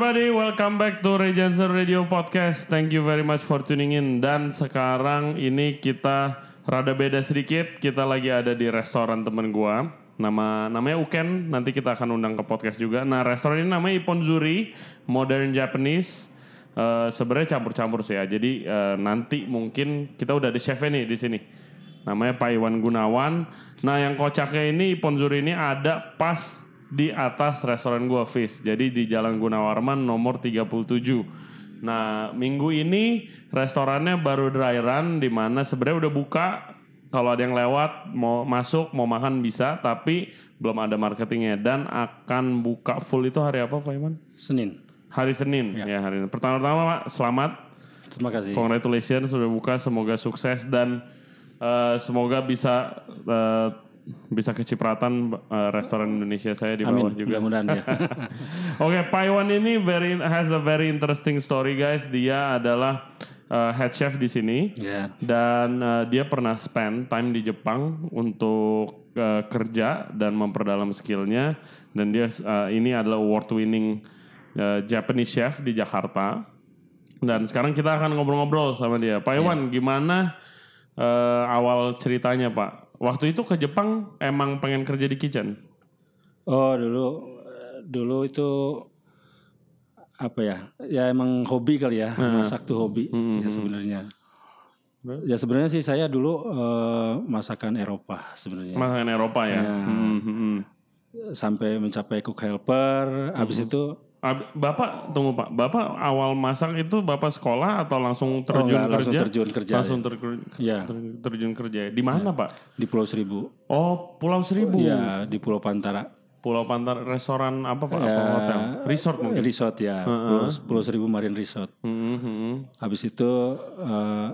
everybody, welcome back to Regency Radio Podcast. Thank you very much for tuning in. Dan sekarang ini kita rada beda sedikit. Kita lagi ada di restoran temen gua. Nama namanya Uken. Nanti kita akan undang ke podcast juga. Nah restoran ini namanya Iponzuri, Modern Japanese. Eh, Sebenarnya campur-campur sih ya. Jadi eh, nanti mungkin kita udah ada chefnya nih di sini. Namanya Pak Iwan Gunawan. Nah yang kocaknya ini Iponzuri ini ada pas di atas restoran gua Fish. Jadi di Jalan Gunawarman nomor 37. Nah, minggu ini restorannya baru dry run di mana sebenarnya udah buka. Kalau ada yang lewat mau masuk mau makan bisa, tapi belum ada marketingnya dan akan buka full itu hari apa Pak Iman? Senin. Hari Senin ya, hari ini. Pertama-tama Pak, selamat. Terima kasih. Congratulations sudah buka, semoga sukses dan eh, semoga bisa eh, bisa kecipratan eh, restoran Indonesia saya di bawah Amin. juga. Mudah-mudahan ya. Oke, Pak Iwan ini very has a very interesting story guys. Dia adalah uh, head chef di sini ya. dan uh, dia pernah spend time di Jepang untuk uh, kerja dan memperdalam skillnya. Dan dia uh, ini adalah award winning uh, Japanese chef di Jakarta. Dan sekarang kita akan ngobrol-ngobrol sama dia. Pak Iwan, gimana uh, awal ceritanya Pak? Waktu itu ke Jepang emang pengen kerja di kitchen? Oh dulu dulu itu apa ya? Ya emang hobi kali ya. Masak tuh hobi ya sebenarnya. Ya sebenarnya sih saya dulu eh, masakan Eropa sebenarnya. Masakan Eropa ya? Hmm, hmm, hmm. Sampai mencapai cook helper. Habis itu Bapak tunggu Pak, Bapak awal masak itu Bapak sekolah atau langsung oh, terjun enggak, langsung kerja? terjun kerja langsung ya. ter- Ya, ter- terjun kerja. Di mana Pak? di Pulau Seribu. Oh Pulau Seribu. Ya di Pulau Pantara. Pulau Pantar restoran apa Pak? Apa Ya, hotel? Resort mungkin. Resort ya. Pulau, Pulau Seribu Marine Resort. Hmm, hmm. Habis itu eh,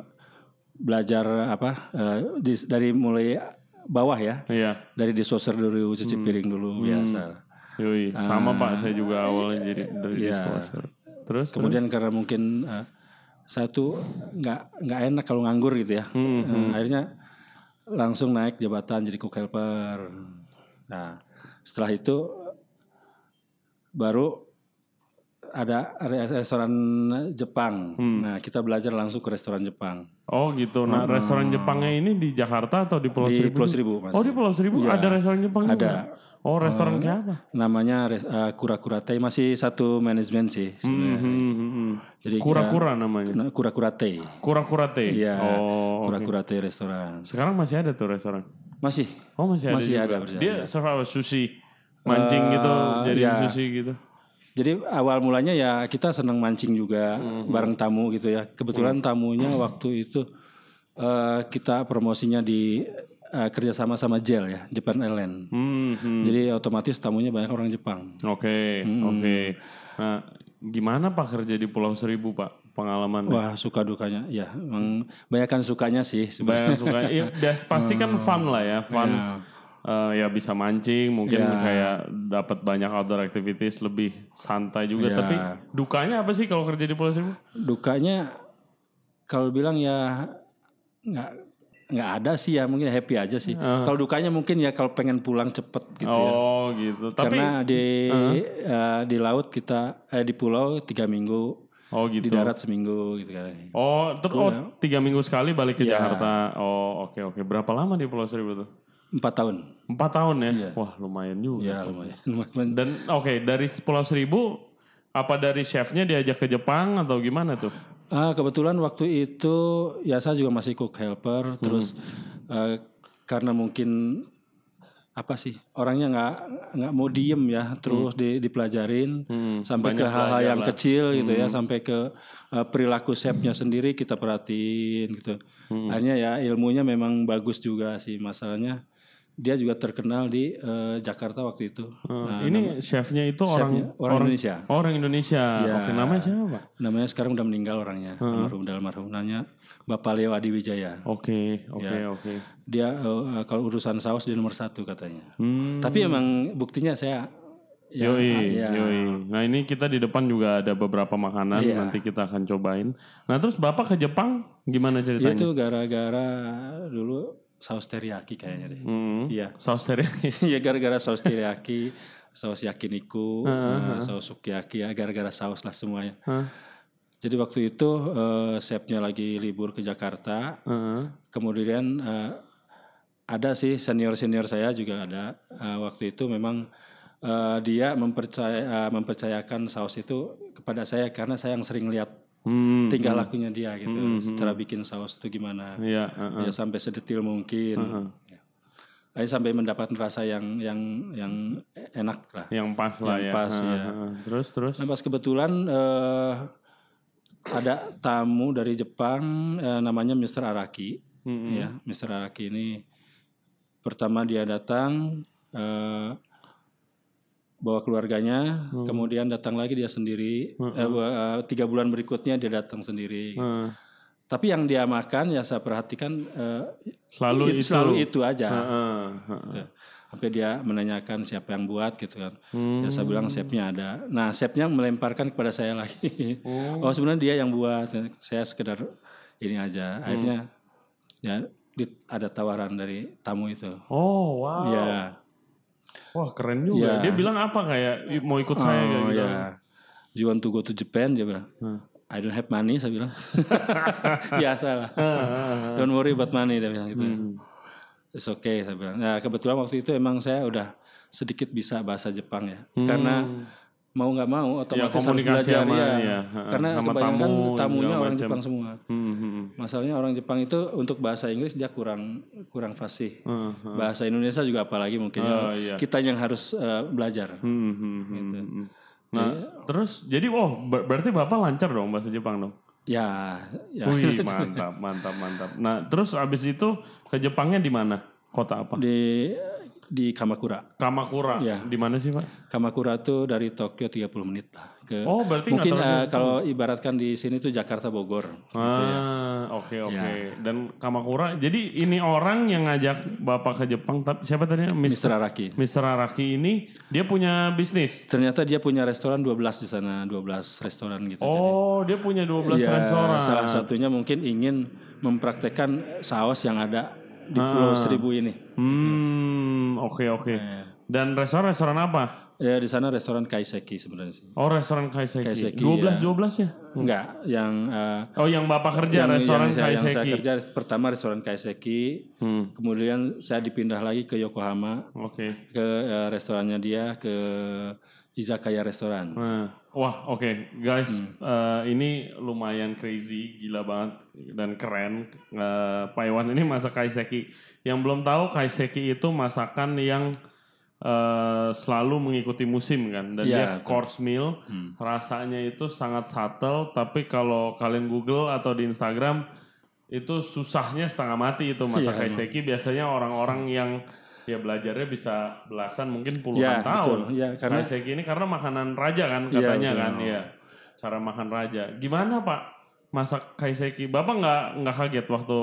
belajar apa eh, di- dari mulai bawah ya, Iya. dari dishwasher dulu, cuci piring dulu biasa. Yoi. Sama Pak, saya juga awalnya jadi dari Iya. dishwasher. Terus? Kemudian karena mungkin eh, satu nggak nggak enak kalau nganggur gitu ya, Eh, akhirnya langsung naik jabatan jadi cook helper. Nah setelah itu baru ada restoran Jepang. Nah kita belajar langsung ke restoran Jepang. Oh gitu. Nah restoran Jepangnya ini di Jakarta atau di Pulau Di Seribu? Pulau Seribu, Mas. Oh di Pulau Seribu ada restoran Jepang Ada. juga? Oh restoran kayak apa? Namanya eh, Kura-Kura Tei masih satu manajemen sih. Hmm, hmm, hmm. Jadi Kura-kura namanya. Kura-Kura Tei. Kura-kura teh. Iya. Oh. Kura-Kura Tei restoran. Sekarang masih ada tuh restoran. Masih. Oh masih ada. Masih ada, Dia serve apa? Sushi, mancing gitu, jadi ya. sushi gitu. Jadi awal mulanya ya kita senang mancing juga Hmm. bareng tamu gitu ya. Kebetulan tamunya waktu itu eh, kita promosinya di eh, kerjasama sama Jel ya, Japan Airlines. Hmm, hmm. Jadi otomatis tamunya banyak orang Jepang. Oke, oke. Nah, gimana Pak kerja di Pulau Seribu Pak? Pengalaman. Wah suka dukanya, ya. Emang banyakkan sukanya sih sebenarnya. suka. Iya, bias- pasti kan fun lah ya, fun. Ya. Eh, ya bisa mancing, mungkin Ya. kayak dapat banyak outdoor activities, lebih santai juga. Ya. Tapi dukanya apa sih kalau kerja di Pulau Seribu? Dukanya kalau bilang ya nggak nggak ada sih ya mungkin happy aja sih. Kalau dukanya mungkin ya kalau pengen pulang cepet gitu ya. oh gitu. Tapi Karena di eh, di laut kita eh di pulau tiga minggu, oh di gitu. darat seminggu gitu kan. Oh, terus oh, tiga minggu sekali balik ke Iya. Jakarta. Oh, oke oke. Berapa lama di Pulau Seribu tuh? Empat tahun. Empat tahun ya? Wah, lumayan juga. Ya lumayan. lumayan. Dan oke, dari Pulau Seribu, apa dari chefnya diajak ke Jepang atau gimana tuh? Ah kebetulan waktu itu ya saya juga masih cook helper. Terus eh, karena mungkin apa sih orangnya nggak nggak mau diem ya terus di, dipelajarin sampai ke hal-hal yang kecil gitu ya sampai ke eh, perilaku chefnya sendiri kita perhatiin gitu. Akhirnya ya ilmunya memang bagus juga sih masalahnya dia juga terkenal di eh, Jakarta waktu itu Nah, ini chefnya itu chefnya orang orang Indonesia orang Indonesia. Ya. Oke, namanya siapa? namanya sekarang udah meninggal orangnya almarhum udah almarhum namanya Bapak Leo Adi Wijaya Oke, oke, Ya. oke. dia eh, kalau urusan saus dia nomor satu katanya Hmm. tapi emang buktinya saya ya, Yoi, ya, yoi. Nah ini kita di depan juga ada beberapa makanan Iya. nanti kita akan cobain. Nah terus bapak ke Jepang gimana ceritanya? itu gara-gara dulu saus teriyaki kayaknya deh Hmm. iya Saus teriyaki. ya gara-gara saus teriyaki saus yakiniku, eh, saus sukiyaki ya gara-gara saus lah semuanya. Hah? Jadi waktu itu eh, chefnya lagi libur ke Jakarta, Heeh. kemudian eh, ada sih senior senior saya juga ada Eh, waktu itu memang eh, dia mempercaya eh, mempercayakan saus itu kepada saya karena saya yang sering lihat Hmm. tingkah lakunya dia gitu cara bikin saus itu gimana Iya, heeh. ya sampai sedetil mungkin Ya. Saya sampai mendapat rasa yang yang yang enak lah Yang pas lah Yang ya. pas, Heeh, ya. Terus terus. Nah pas kebetulan eh, ada tamu dari Jepang eh, namanya Mr. Araki. Mm-mm. Ya, Mr. Araki ini pertama dia datang eh, bawa keluarganya, kemudian datang lagi dia sendiri. Eh, ba- eh, tiga bulan berikutnya dia datang sendiri. Heeh. Tapi yang dia makan ya saya perhatikan eh, Selalu itu, itu. selalu itu aja. Heeh, heeh. Gitu. Sampai dia menanyakan siapa yang buat gitu kan. Hmm. Ya saya bilang chefnya ada. Nah chefnya melemparkan kepada saya lagi. Oh, sebenarnya dia yang buat. Saya sekedar ini aja. Akhirnya ya di- ada tawaran dari tamu itu. Oh, wow. Ya. Wah, keren juga. Iya. Dia bilang apa kayak "Ih, mau ikut saya kayak Oh gitu. ya. You want to go to Japan? Dia bilang. Hmm. I don't have money. Saya bilang. Biasa lah. don't worry about money. Dia bilang gitu. Hmm. It's okay. Saya bilang. Nah kebetulan waktu itu emang saya udah sedikit bisa bahasa Jepang ya. Karena mau nggak mau otomatis harus Hmm. komunikasi belajar sama- ya. iya, Karena sama kebanyakan tamu, tamunya orang macam. Jepang semua. Hmm, hmm, Masalahnya orang Jepang itu untuk bahasa Inggris dia kurang kurang fasih. hmm. Heeh. Bahasa Indonesia juga apalagi mungkin ya. Iya. kita yang harus eh, belajar. Hmm, hmm, hmm, Gitu. hmm. Nah, terus jadi oh ber- berarti Bapak lancar dong bahasa Jepang dong. Ya, ya. Wih, mantap, mantap, mantap. Nah, terus abis itu ke Jepangnya di mana? Kota apa? di di Kamakura. Kamakura. Iya. Di mana sih, Pak? Kamakura tuh dari Tokyo 30 menit lah ke Oh, berarti mungkin eh, kalau ibaratkan di sini tuh Jakarta Bogor. Ah, oke oke. Ya. Dan Kamakura. Jadi ini orang yang ngajak Bapak ke Jepang, tapi siapa tadi? Mr. Araki. Mr. Araki ini dia punya bisnis. Ternyata dia punya restoran 12 di sana, 12 restoran gitu. Oh, dia punya 12 Ya, restoran. Salah satunya mungkin ingin mempraktekkan saus yang ada di Pulau Seribu ini. Hmm, oke oke. Iya. Dan restoran-restoran apa? Ya di sana restoran Kaiseki sebenarnya sih. Oh, restoran Kaiseki. Kaiseki, 12 12 ya? Enggak, yang eh, Oh, yang Bapak kerja yang, restoran yang, saya, yang saya Kaiseki. kerja pertama restoran Kaiseki, Hmm, kemudian saya dipindah lagi ke Yokohama oke. ke eh, restorannya dia ke izakaya restoran. Nah, wah, oke, guys, Hmm. eh, ini lumayan crazy, gila banget dan keren. Eh, Pak Iwan ini masak kaiseki. Yang belum tahu kaiseki itu masakan yang eh, selalu mengikuti musim kan, dan Iya, dia course meal. Hmm. Rasanya itu sangat subtle, tapi kalau kalian Google atau di Instagram itu susahnya setengah mati itu masak Iya, kaiseki. Biasanya orang-orang yang ya belajarnya bisa belasan mungkin Ya, puluhan tahun. betul. Ya, karena Kaiseki ini karena makanan raja kan Iya, katanya betul. kan, iya. Cara makan raja. Gimana Pak masak kaiseki? Bapak nggak nggak kaget waktu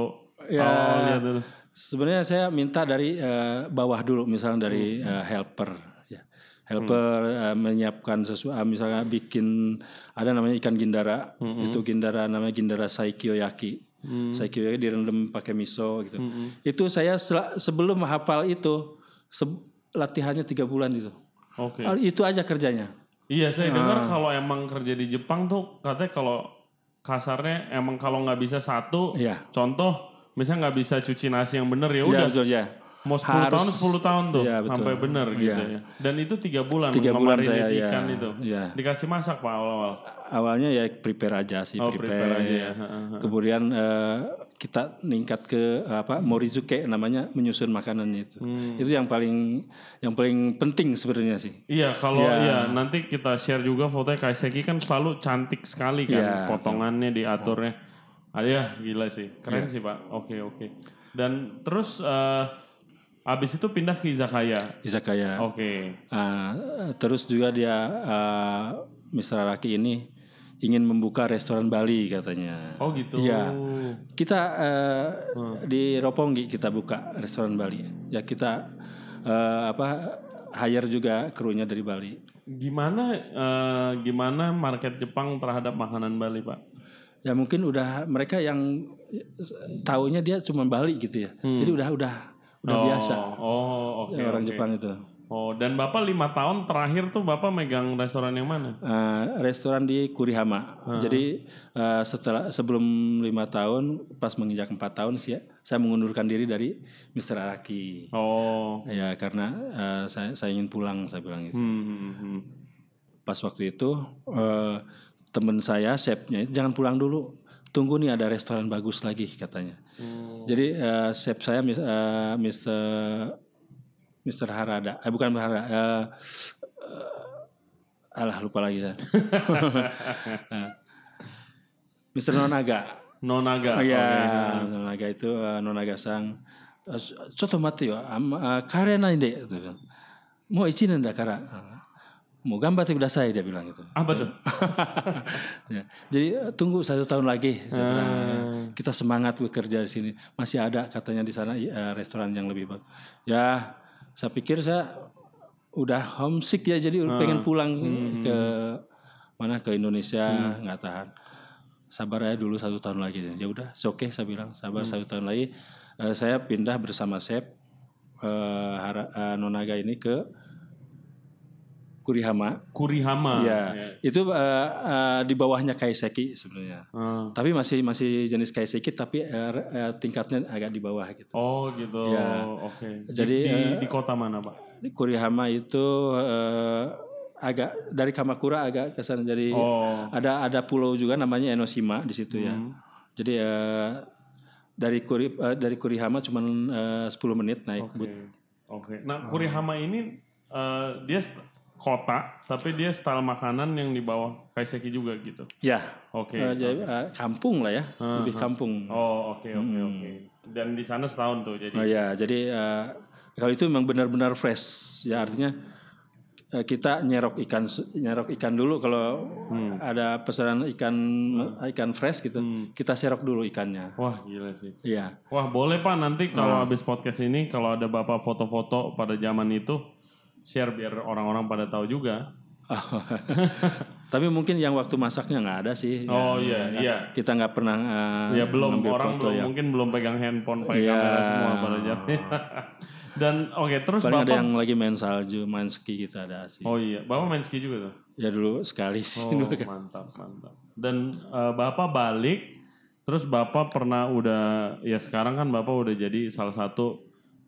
Ya. lihat itu? Sebenarnya saya minta dari eh, bawah dulu, misalnya dari Hmm. eh, helper, ya. helper eh, menyiapkan sesuatu, misalnya bikin ada namanya ikan gindara, Hmm. itu gindara namanya gindara saikyoyaki, saikyoyaki direndam pakai miso gitu. Hmm. Itu saya sebelum hafal itu se- latihannya tiga bulan itu, Oke. Ah, itu aja kerjanya. Iya saya Ah. dengar kalau emang kerja di Jepang tuh katanya kalau kasarnya emang kalau nggak bisa satu, Iya. contoh misalnya nggak bisa cuci nasi yang bener ya Iya udah betul ya. Mau 10 tahun 10 tahun tuh Iya, betul. sampai bener gitu Iya. ya. Dan itu tiga bulan Tiga bulan saya, iya. ikan itu. Iya. Dikasih masak Pak awal-awal. Awalnya ya prepare aja sih, Oh, prepare aja ya. Kemudian eh, kita ningkat ke apa morizuke namanya menyusun makanannya itu. Hmm. Itu yang paling yang paling penting sebenarnya sih. Iya, kalau Iya. iya nanti kita share juga fotonya Kaiseki kan selalu cantik sekali kan Iya, potongannya diaturnya. Ah ya, gila sih. Iya. Keren sih, Pak. Oke, oke. Dan terus eh, abis itu pindah ke izakaya. Izakaya. Oke. Ah, terus juga dia ah, Mr. Araki ini ingin membuka restoran Bali katanya. Oh gitu. Iya. Kita eh, Hmm. di Roponggi kita buka restoran Bali. Ya kita eh, apa hire juga krunya dari Bali. Gimana eh, gimana market Jepang terhadap makanan Bali, Pak? Ya mungkin udah mereka yang taunya dia cuma Bali gitu ya. Jadi udah udah udah. Oh, biasa Oh, oke. ya, orang oke. Jepang itu. Oh, dan Bapak lima tahun terakhir tuh Bapak megang restoran yang mana? Eh, restoran di Kurihama. Jadi eh, setelah sebelum lima tahun, pas menginjak empat tahun sih, saya mengundurkan diri dari Mr. Araki. Oh. Ya karena eh, saya, saya ingin pulang, saya bilang gitu. Hmm, hmm, hmm. Pas waktu itu eh, teman saya, chefnya, jangan pulang dulu. Tunggu nih ada restoran bagus lagi katanya. Hmm. Jadi eh, chef saya eh, Mr. Mr. Harada, eh bukan Harada, eh, eh, alah lupa lagi saya. Mr. Nonaga. Nonaga. Oh ya, oke. Nonaga itu eh, Nonaga sang. Coto mate yo, am- kare nai de. gitu kan. Mau ichinen da kara. Mau gambar kudasai dia bilang gitu. Apa tuh? Ya. Jadi eh, tunggu satu tahun lagi. saya bilang. Ah. Kita semangat bekerja di sini. Masih ada katanya di sana eh, restoran yang lebih bagus. Ya, saya pikir saya udah homesick ya, jadi Ah. pengen pulang Hmm. ke mana ke Indonesia nggak tahan. Sabar aja dulu satu tahun lagi. Ya udah, oke saya bilang sabar Hmm. satu tahun lagi. Eh, saya pindah bersama Sep Hara- eh, Nonaga ini ke Kurihama. Kurihama. Ya, itu eh, eh, di bawahnya Kaiseki sebenarnya. Ah. Tapi masih masih jenis Kaiseki tapi re- eh, tingkatnya agak di bawah gitu. Oh gitu. Ya. Oke. Di- Jadi, di, eh, di kota mana Pak? Di Kurihama itu eh, agak dari Kamakura agak ke sana jadi Oh. ada ada pulau juga namanya Enoshima di situ ya. Hmm. Jadi eh, dari Kuri eh, dari Kurihama cuma 10 menit naik Oke. boat. Oke. Nah, Kurihama ini eh, dia st- kota, tapi dia style makanan yang di bawah Kaiseki juga gitu. Ya, Oke. eh, jadi, eh, kampung lah ya, lebih kampung. Oh, oke oke oke. Dan di sana setahun tuh jadi. Oh ya, jadi eh, kalau itu memang benar-benar fresh, ya artinya eh, kita nyerok ikan nyerok ikan dulu kalau ada pesanan ikan ikan fresh gitu, kita serok dulu ikannya. Wah, gila sih. Iya. Wah, boleh Pak nanti kalau Ah. habis podcast ini kalau ada Bapak foto-foto pada zaman itu share biar orang-orang pada tahu juga. Tapi mungkin yang waktu masaknya nggak ada sih. Oh Ya, iya, iya. Kita nggak pernah eh, Ya belum orang belum ya. mungkin belum pegang handphone, pakai Iya. kamera semua pada zaman. Dan oke, terus Paling Bapak ada yang lagi main salju, main ski kita ada sih. Oh iya, Bapak main ski juga tuh. Ya dulu sekali sih. Oh, mantap, mantap. Dan eh, Bapak balik terus Bapak pernah udah ya sekarang kan Bapak udah jadi salah satu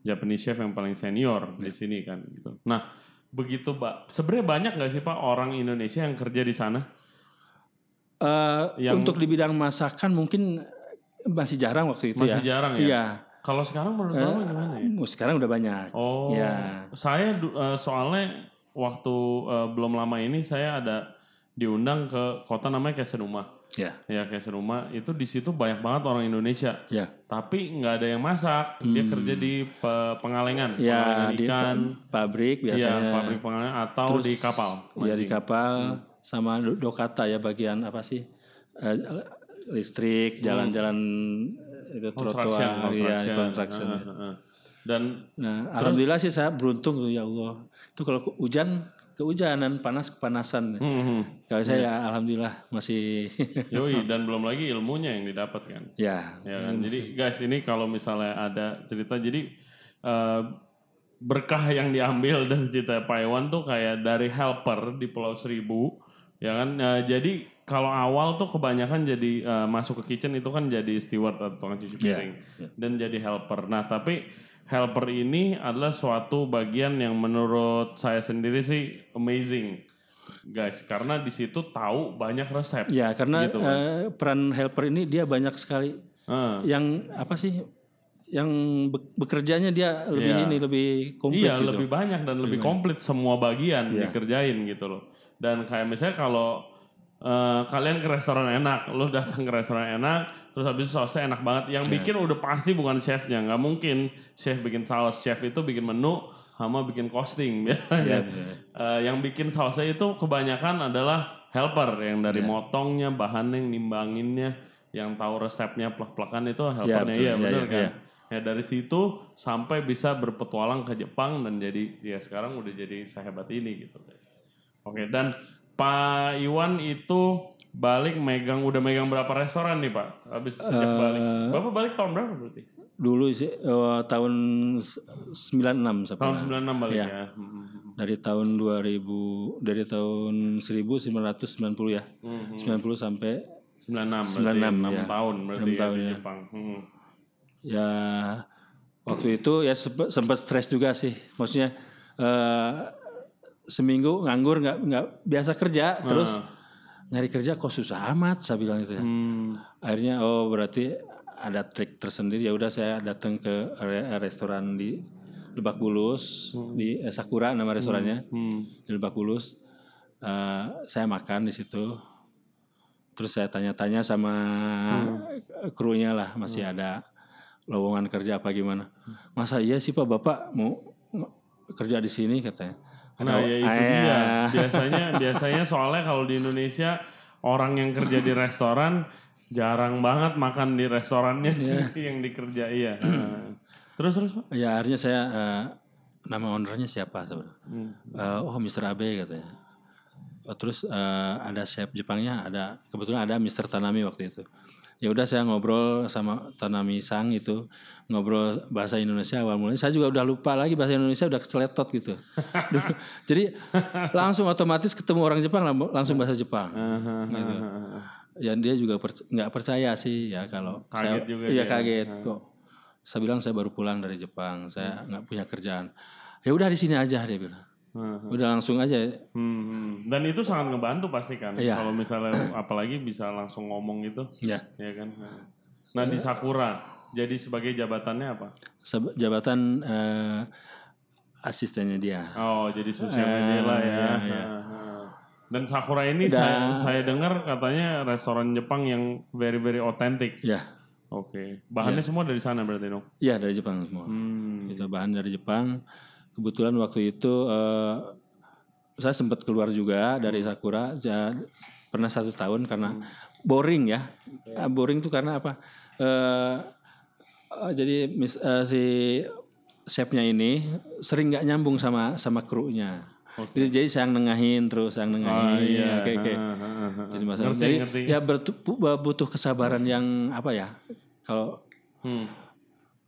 Japanese chef yang paling senior di sini kan gitu. Nah, begitu Pak, sebenarnya banyak nggak sih Pak orang Indonesia yang kerja di sana? Eh, Yang- Untuk di bidang masakan mungkin masih jarang waktu itu Masih ya. jarang ya? Iya. Kalau sekarang menurut Bapak gimana ya? Uh, Sekarang udah banyak. Oh, Ya. saya eh, soalnya waktu eh, belum lama ini saya ada diundang ke kota namanya Kesenuma. Ya. Ya Kesenuma itu di situ banyak banget orang Indonesia. Ya. Tapi nggak ada yang masak. Dia kerja di pe- pengalengan, Hmm. Ya pengalengan di ikan, pabrik iya biasanya. pabrik pengalengan atau di kapal. Ya di kapal Hmm. sama do- dokata ya bagian apa sih? Eh, listrik, jalan-jalan itu Hmm. Construction, trotoar, ya, construction. Dan Nah, alhamdulillah sih saya beruntung tuh ya Allah. Itu kalau hujan kehujanan, panas kepanasan. hmm, hmm. Kalau saya ya alhamdulillah masih yoi dan belum lagi ilmunya yang didapat kan. ya. Ya kan? Jadi guys ini kalau misalnya ada cerita jadi eh, berkah yang diambil dari cerita Pak Iwan tuh kayak dari helper di Pulau Seribu ya kan. Eh, jadi kalau awal tuh kebanyakan jadi eh, masuk ke kitchen itu kan jadi steward atau tukang cuci Iya, piring dan jadi helper. Nah tapi helper ini adalah suatu bagian yang menurut saya sendiri sih amazing guys karena di situ tahu banyak resep. Ya, karena Gitu kan. eh, peran helper ini dia banyak sekali Eh. yang apa sih? Yang be- bekerjanya dia lebih Iya. ini lebih komplit Iya gitu. lebih banyak dan lebih komplit semua bagian Iya. dikerjain gitu loh. Dan kayak misalnya kalau eh, kalian ke restoran enak, lo datang ke restoran enak, terus habis sausnya enak banget. Yang Iya. bikin udah pasti bukan chefnya, nggak mungkin chef bikin saus, chef itu bikin menu sama bikin costing Iya, biasanya. Eh, yang bikin sausnya itu kebanyakan adalah helper yang dari Iya. motongnya, bahannya, yang nimbanginnya, yang tahu resepnya plek-plekan itu helpernya betul. iya Iya, bener iya, kan. iya. Ya dari situ sampai bisa berpetualang ke Jepang dan jadi ya sekarang udah jadi sehebat ini gitu guys. Oke dan Pak Iwan itu balik megang udah megang berapa restoran nih Pak? Habis sejak Eh, balik. Bapak balik tahun berapa berarti? dulu sih eh, tahun s- 96 saya Tahun pernah. 96 balik Iya. ya. Hmm. dari tahun 2000 dari tahun 1990 ya. Hmm. 90 sampai 96 berarti 96, 6 ya. tahun berarti Enam ya tahun, di ya. Jepang. Hmm. ya waktu itu ya sempat stres juga sih. Maksudnya eh, seminggu nganggur nggak nggak biasa kerja terus nyari kerja kok susah amat saya bilang itu ya. Hmm. Akhirnya oh berarti ada trik tersendiri ya udah saya datang ke re- restoran di Lebak Bulus di eh, Sakura nama restorannya Hmm. di Lebak Bulus. Eh, saya makan di situ. Terus saya tanya-tanya sama krunya lah masih ada lowongan kerja apa gimana. Masa iya sih Pak Bapak mau kerja di sini katanya. Nah, ya itu dia. ya. Biasanya biasanya soalnya kalau di Indonesia orang yang kerja di restoran jarang banget makan di restorannya sendiri yang dikerja iya. Terus terus Pak? Ya akhirnya saya eh, nama ownernya siapa sebenarnya? Hmm. Eh, oh Mr. Abe katanya. Oh, terus eh, ada chef Jepangnya, ada kebetulan ada Mr. Tanami waktu itu. Ya udah saya ngobrol sama Tanami Sang itu ngobrol bahasa Indonesia awal mulanya. Saya juga udah lupa lagi bahasa Indonesia udah keceletot gitu. Jadi langsung otomatis ketemu orang Jepang lang- langsung bahasa Jepang. Gitu. Ya dia juga per- nggak percaya sih ya kalau Kaget saya, juga Iya kaget kok. Saya bilang saya baru pulang dari Jepang, saya nggak punya kerjaan. Ya udah di sini aja dia bilang. Hmm. Udah langsung aja. Hmm. Dan itu sangat ngebantu pasti kan. Iya. Kalau misalnya apalagi bisa langsung ngomong gitu, Ya. ya kan. Nah di Sakura jadi sebagai jabatannya apa? Jabatan eh, asistennya dia. Oh jadi sosial Eh, media lah ya. iya, iya. Dan Sakura ini saya saya dengar katanya restoran Jepang yang very very authentic. Ya, Oke, bahannya semua dari sana berarti dong. iya dari Jepang semua. Hmm. Kita bahan dari Jepang. Kebetulan waktu itu eh, saya sempat keluar juga dari Sakura. Saya pernah satu tahun karena boring ya. Ah, Boring tuh karena apa? Eh, eh, jadi mis- eh, si chefnya ini sering nggak nyambung sama sama krunya. Jadi, jadi saya nengahin terus, yang nengahin. iya. kayak- kayak- Ha, ha, ha. Jadi masalah. Ngerti, Jadi ngerti. ya butuh kesabaran yang apa ya? Kalau Hmm.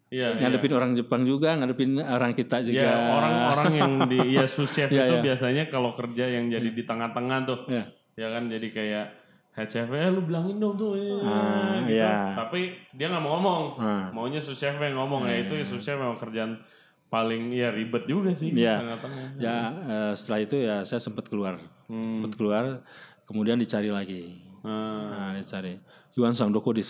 Iya, iya. ngadepin orang Jepang juga, ngadepin orang kita juga. Ya orang-orang yang di ya sous chef Iya, itu iya. biasanya kalau kerja yang jadi di tengah-tengah tuh, Ya. ya kan jadi kayak head chef eh lu bilangin dong tuh eh, Ah, gitu. iya. Tapi dia nggak mau ngomong, Ah. maunya sous chef yang ngomong ya itu ya sous chef memang kerjaan paling ya ribet juga sih di Iya. tengah-tengah. Ya eh, setelah itu ya saya sempat keluar, Hmm. sempat keluar, kemudian dicari lagi. Ah. Nah, dicari. Yuan Sangdoko di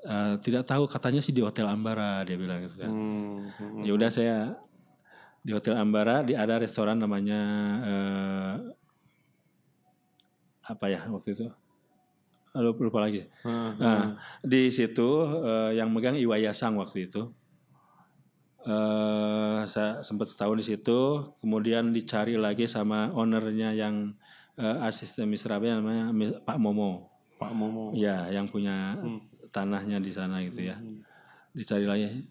Eh, tidak tahu katanya sih di Hotel Ambara dia bilang gitu kan. Hmm. hmm. Ya udah saya di Hotel Ambara di ada restoran namanya eh, apa ya waktu itu lupa, lupa lagi. Ah. Nah di situ eh, yang megang Iwaya Sang waktu itu. eh saya sempat setahun di situ, kemudian dicari lagi sama ownernya yang eh, asisten Misrabe namanya Mis- Pak Momo. Pak Momo. Ya, yang punya tanahnya di sana gitu ya. Dicari lagi.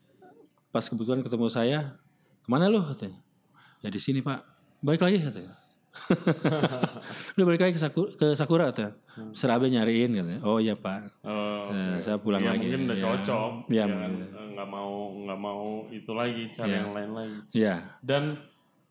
Pas kebetulan ketemu saya, ke mana lu katanya? Ya di sini pak. Balik lagi katanya. Udah balik lagi ke Sakura, ke Sakura katanya. Serabe nyariin katanya. Oh iya pak. Oh, Eh, oke. saya pulang Ya, lagi. mungkin udah Ya. cocok. Ya, ya kan? Eh, nggak mau nggak mau itu lagi cari Ya. yang lain lagi. Ya. Dan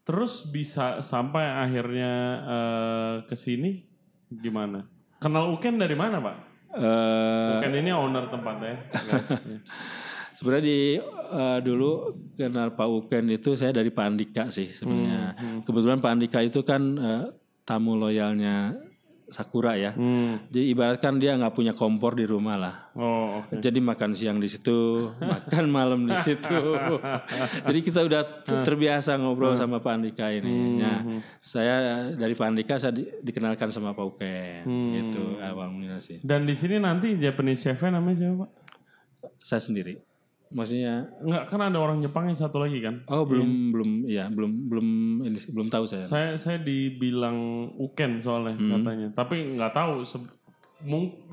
terus bisa sampai akhirnya eh, ke sini gimana? Kenal Uken dari mana, Pak? Eh, Uken ini owner tempatnya, guys. Ya. Sebenarnya di eh, dulu kenal Pak Uken itu saya dari Pak Andika sih sebenarnya. Hmm, Kebetulan Pak Andika itu kan eh, tamu loyalnya Sakura ya. Hmm. Jadi ibaratkan dia nggak punya kompor di rumah lah. Oh, oke. Jadi makan siang di situ, makan malam di situ. Jadi kita udah t- terbiasa ngobrol sama Pak Andika ini. Nah, saya dari Pak Andika saya di- dikenalkan sama Pak Uken gitu awalnya sih. Dan di sini nanti Japanese chef-nya namanya siapa, Pak? Saya sendiri. Maksudnya Enggak, kan ada orang Jepang yang satu lagi kan? oh belum belum ya belum belum ini belum tahu saya. Saya saya dibilang Uken soalnya katanya. Tapi nggak tahu.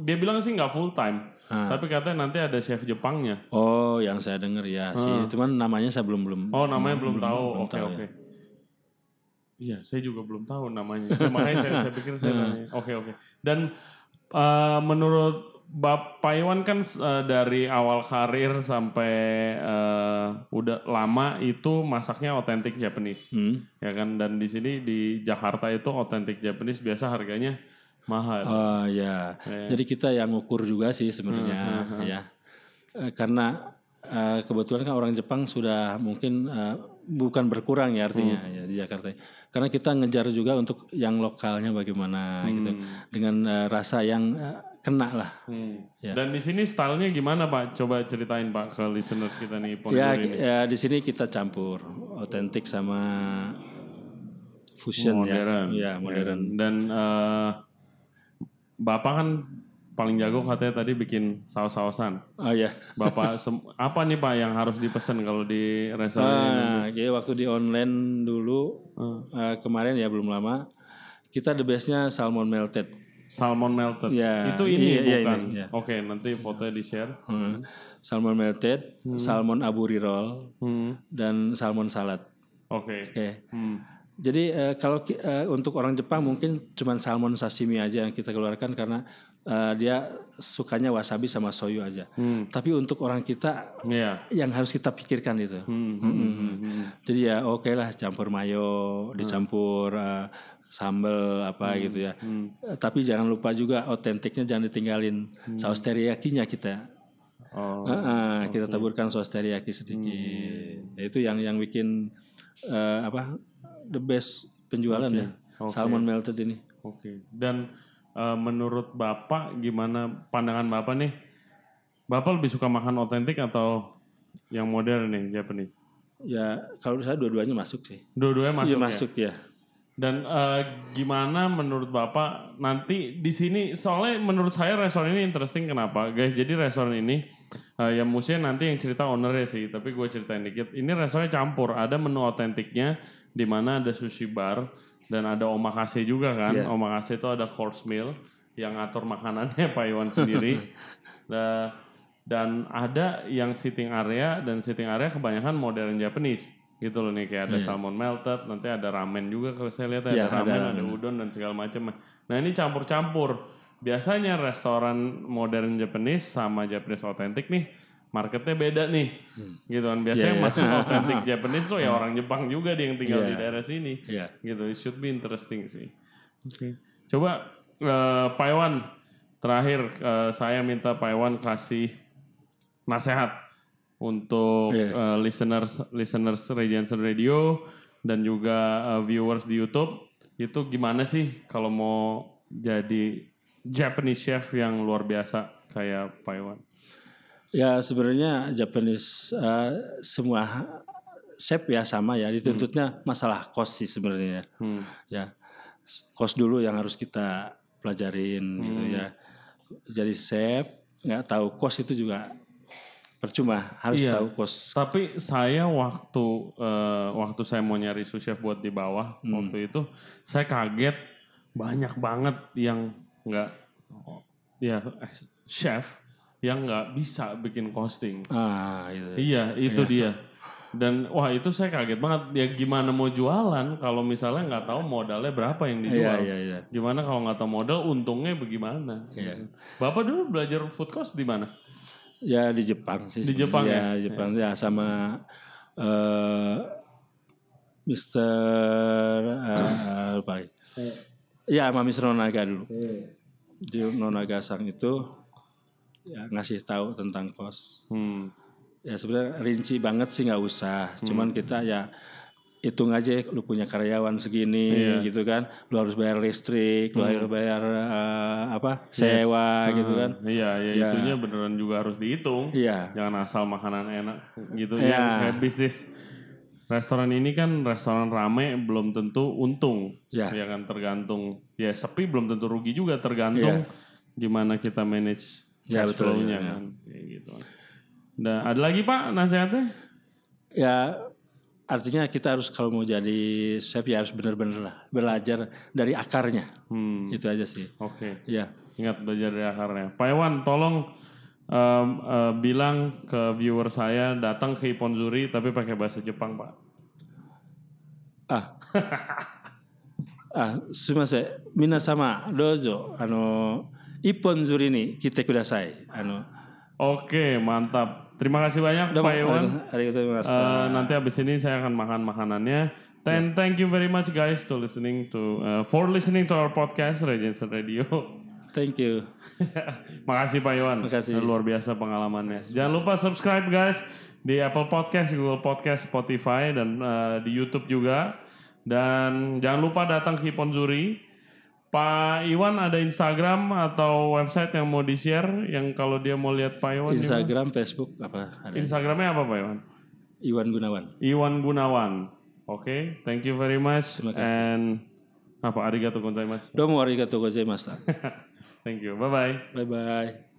dia bilang sih nggak full time. Ah. Tapi katanya nanti ada chef Jepangnya. Oh, yang saya dengar ya sih. Cuman namanya saya belum belum. Oh namanya belum, tahu. belum Oke tahu oke. ya. Iya saya juga belum tahu namanya. Makanya saya, saya pikir saya nanya. Oke oke. Dan eh, menurut Bapak Iwan kan eh, dari awal karir sampai eh, udah lama itu masaknya otentik Japanese. Hmm. Ya kan dan di sini di Jakarta itu otentik Japanese biasa harganya mahal. Oh ya, jadi kita yang ngukur juga sih sebenarnya ya, Eh, karena eh, kebetulan kan orang Jepang sudah mungkin eh, bukan berkurang ya artinya ya di Jakarta. Karena kita ngejar juga untuk yang lokalnya bagaimana gitu, dengan eh, rasa yang eh, kena lah. Hmm. Ya. Dan di sini stylenya gimana Pak? Coba ceritain Pak ke listeners kita nih Ya, ini. ya di sini kita campur otentik sama fusion Modern. ya, ya modern. Dan eh, Bapak kan paling jago katanya tadi bikin saus-sausan. Oh ya. Bapak apa nih Pak yang harus dipesan kalau di restoran ini? Ah, jadi waktu di online dulu Hmm. eh, kemarin ya belum lama kita the bestnya salmon melted. Salmon melted. Ya, itu ini iya, iya, bukan. ini, iya. Oke, nanti fotonya di-share. Hmm. Salmon melted, salmon aburi roll, Hmm. dan salmon salad. Oke. Oke. Hmm. Jadi eh, kalau eh, untuk orang Jepang mungkin cuma salmon sashimi aja yang kita keluarkan karena eh, dia sukanya wasabi sama soyu aja. Hmm. Tapi untuk orang kita Iya. yang harus kita pikirkan itu. Hmm. Hmm. Hmm. Hmm. Jadi ya oke lah campur mayo, dicampur eh, sambal apa gitu ya. Hmm. Tapi jangan lupa juga otentiknya jangan ditinggalin. Saus teriyakinya kita. Oh. Heeh, kita taburkan saus teriyaki sedikit. Ya, itu yang yang bikin eh, apa the best penjualan ya. Oke. Salmon melted ini. Oke. Dan eh, menurut Bapak gimana pandangan Bapak nih? Bapak lebih suka makan otentik atau yang modern nih Japanese? Ya kalau saya dua-duanya masuk sih. Dua-duanya masuk Iya ya? masuk ya. Dan eh, gimana menurut Bapak nanti di sini soalnya menurut saya restoran ini interesting kenapa guys? Jadi restoran ini eh, ya mestinya nanti yang cerita ownernya sih, tapi gue ceritain dikit. Ini restorannya campur, ada menu otentiknya di mana ada sushi bar dan ada omakase juga kan. Iya. Omakase itu ada course meal yang ngatur makanannya Pak Iwan sendiri. Nah, dan ada yang sitting area dan sitting area kebanyakan modern Japanese gitu loh nih kayak ada salmon melted nanti ada ramen juga kalau saya lihat Iya, ada ramen ada ada, udon dan segala macam nah ini campur-campur biasanya restoran modern Japanese sama Japanese otentik nih marketnya beda nih gitu kan biasanya Iya, iya. masuk otentik Japanese tuh ya orang Jepang juga dia yang tinggal Iya. di daerah sini Iya. gitu it should be interesting sih oke coba eh, Pak Iwan terakhir eh, saya minta Pak Iwan kasih nasihat untuk Iya. eh, listeners listeners Regency Radio dan juga eh, viewers di YouTube itu gimana sih kalau mau jadi Japanese chef yang luar biasa kayak Pak Iwan? Ya sebenarnya Japanese eh, semua chef ya sama ya dituntutnya masalah kos sih sebenarnya. Hmm. Ya kos dulu yang harus kita pelajarin gitu ya. Jadi chef nggak tahu kos itu juga percuma harus Iya. tahu kos. Tapi saya waktu eh, waktu saya mau nyari sous chef buat di bawah waktu itu saya kaget banyak banget yang nggak ya chef yang nggak bisa bikin costing. Ah itu. Iya itu dia. Dan wah itu saya kaget banget. Ya gimana mau jualan kalau misalnya nggak tahu modalnya berapa yang Iya dijual. iya iya. Gimana kalau nggak tahu modal untungnya bagaimana? Iya. Bapak dulu belajar food cost di mana? Ya di Jepang sih. Di. Jepang ya? ya? di Jepang ya sama eh Mister eh, apa ya? Sama Mister Nonaga dulu. Di Nonaga Sang itu ya ngasih tahu tentang kos. Hmm. Ya sebenarnya rinci banget sih nggak usah. Cuman kita ya hitung aja lu punya karyawan segini Iya. gitu kan. Lu harus bayar listrik, lu harus bayar eh, apa? sewa gitu kan. Iya, ya, Ya. itunya beneran juga harus dihitung. Iya. Jangan asal makanan enak gitu. Iya. Yang kayak bisnis restoran ini kan restoran rame belum tentu untung. Iya. Ya kan tergantung. Ya sepi belum tentu rugi juga tergantung gimana kita manage Iya, cash betul, flow-nya iya, kan. Kayak gitu. Dan ada lagi Pak nasihatnya? Ya artinya kita harus kalau mau jadi chef ya harus benar-benar lah belajar dari akarnya. Hmm, Itu aja sih. oke. Ya. Ingat belajar dari akarnya. Pak Iwan, tolong em, eh, bilang ke viewer saya datang ke Iponzuri tapi pakai bahasa Jepang, Pak. Ah. ah, すみません。皆様どうぞあの Ipon Zurini kita kudasai. Anu. Oke, mantap. Terima kasih banyak Domo, Pak Iwan. gozaimasu. Eh, nanti habis ini saya akan makan makanannya. Then thank you very much guys to listening to uh, for listening to our podcast Regency Radio. Thank you. Makasih Pak Iwan. Makasih. Luar biasa pengalamannya. Jangan lupa subscribe guys di Apple Podcast, Google Podcast, Spotify dan uh, di YouTube juga. Dan jangan lupa datang ke Hipon Zuri. Pak Iwan ada Instagram atau website yang mau di-share yang kalau dia mau lihat Pak Iwan di? Instagram, Facebook apa ada? Instagramnya apa Pak Iwan? Iwan Gunawan. Iwan Gunawan. Oke, thank you very much. Terima kasih. And apa arigatou gozaimasu. Domo arigatou gozaimasu. thank you. Bye bye. Bye bye.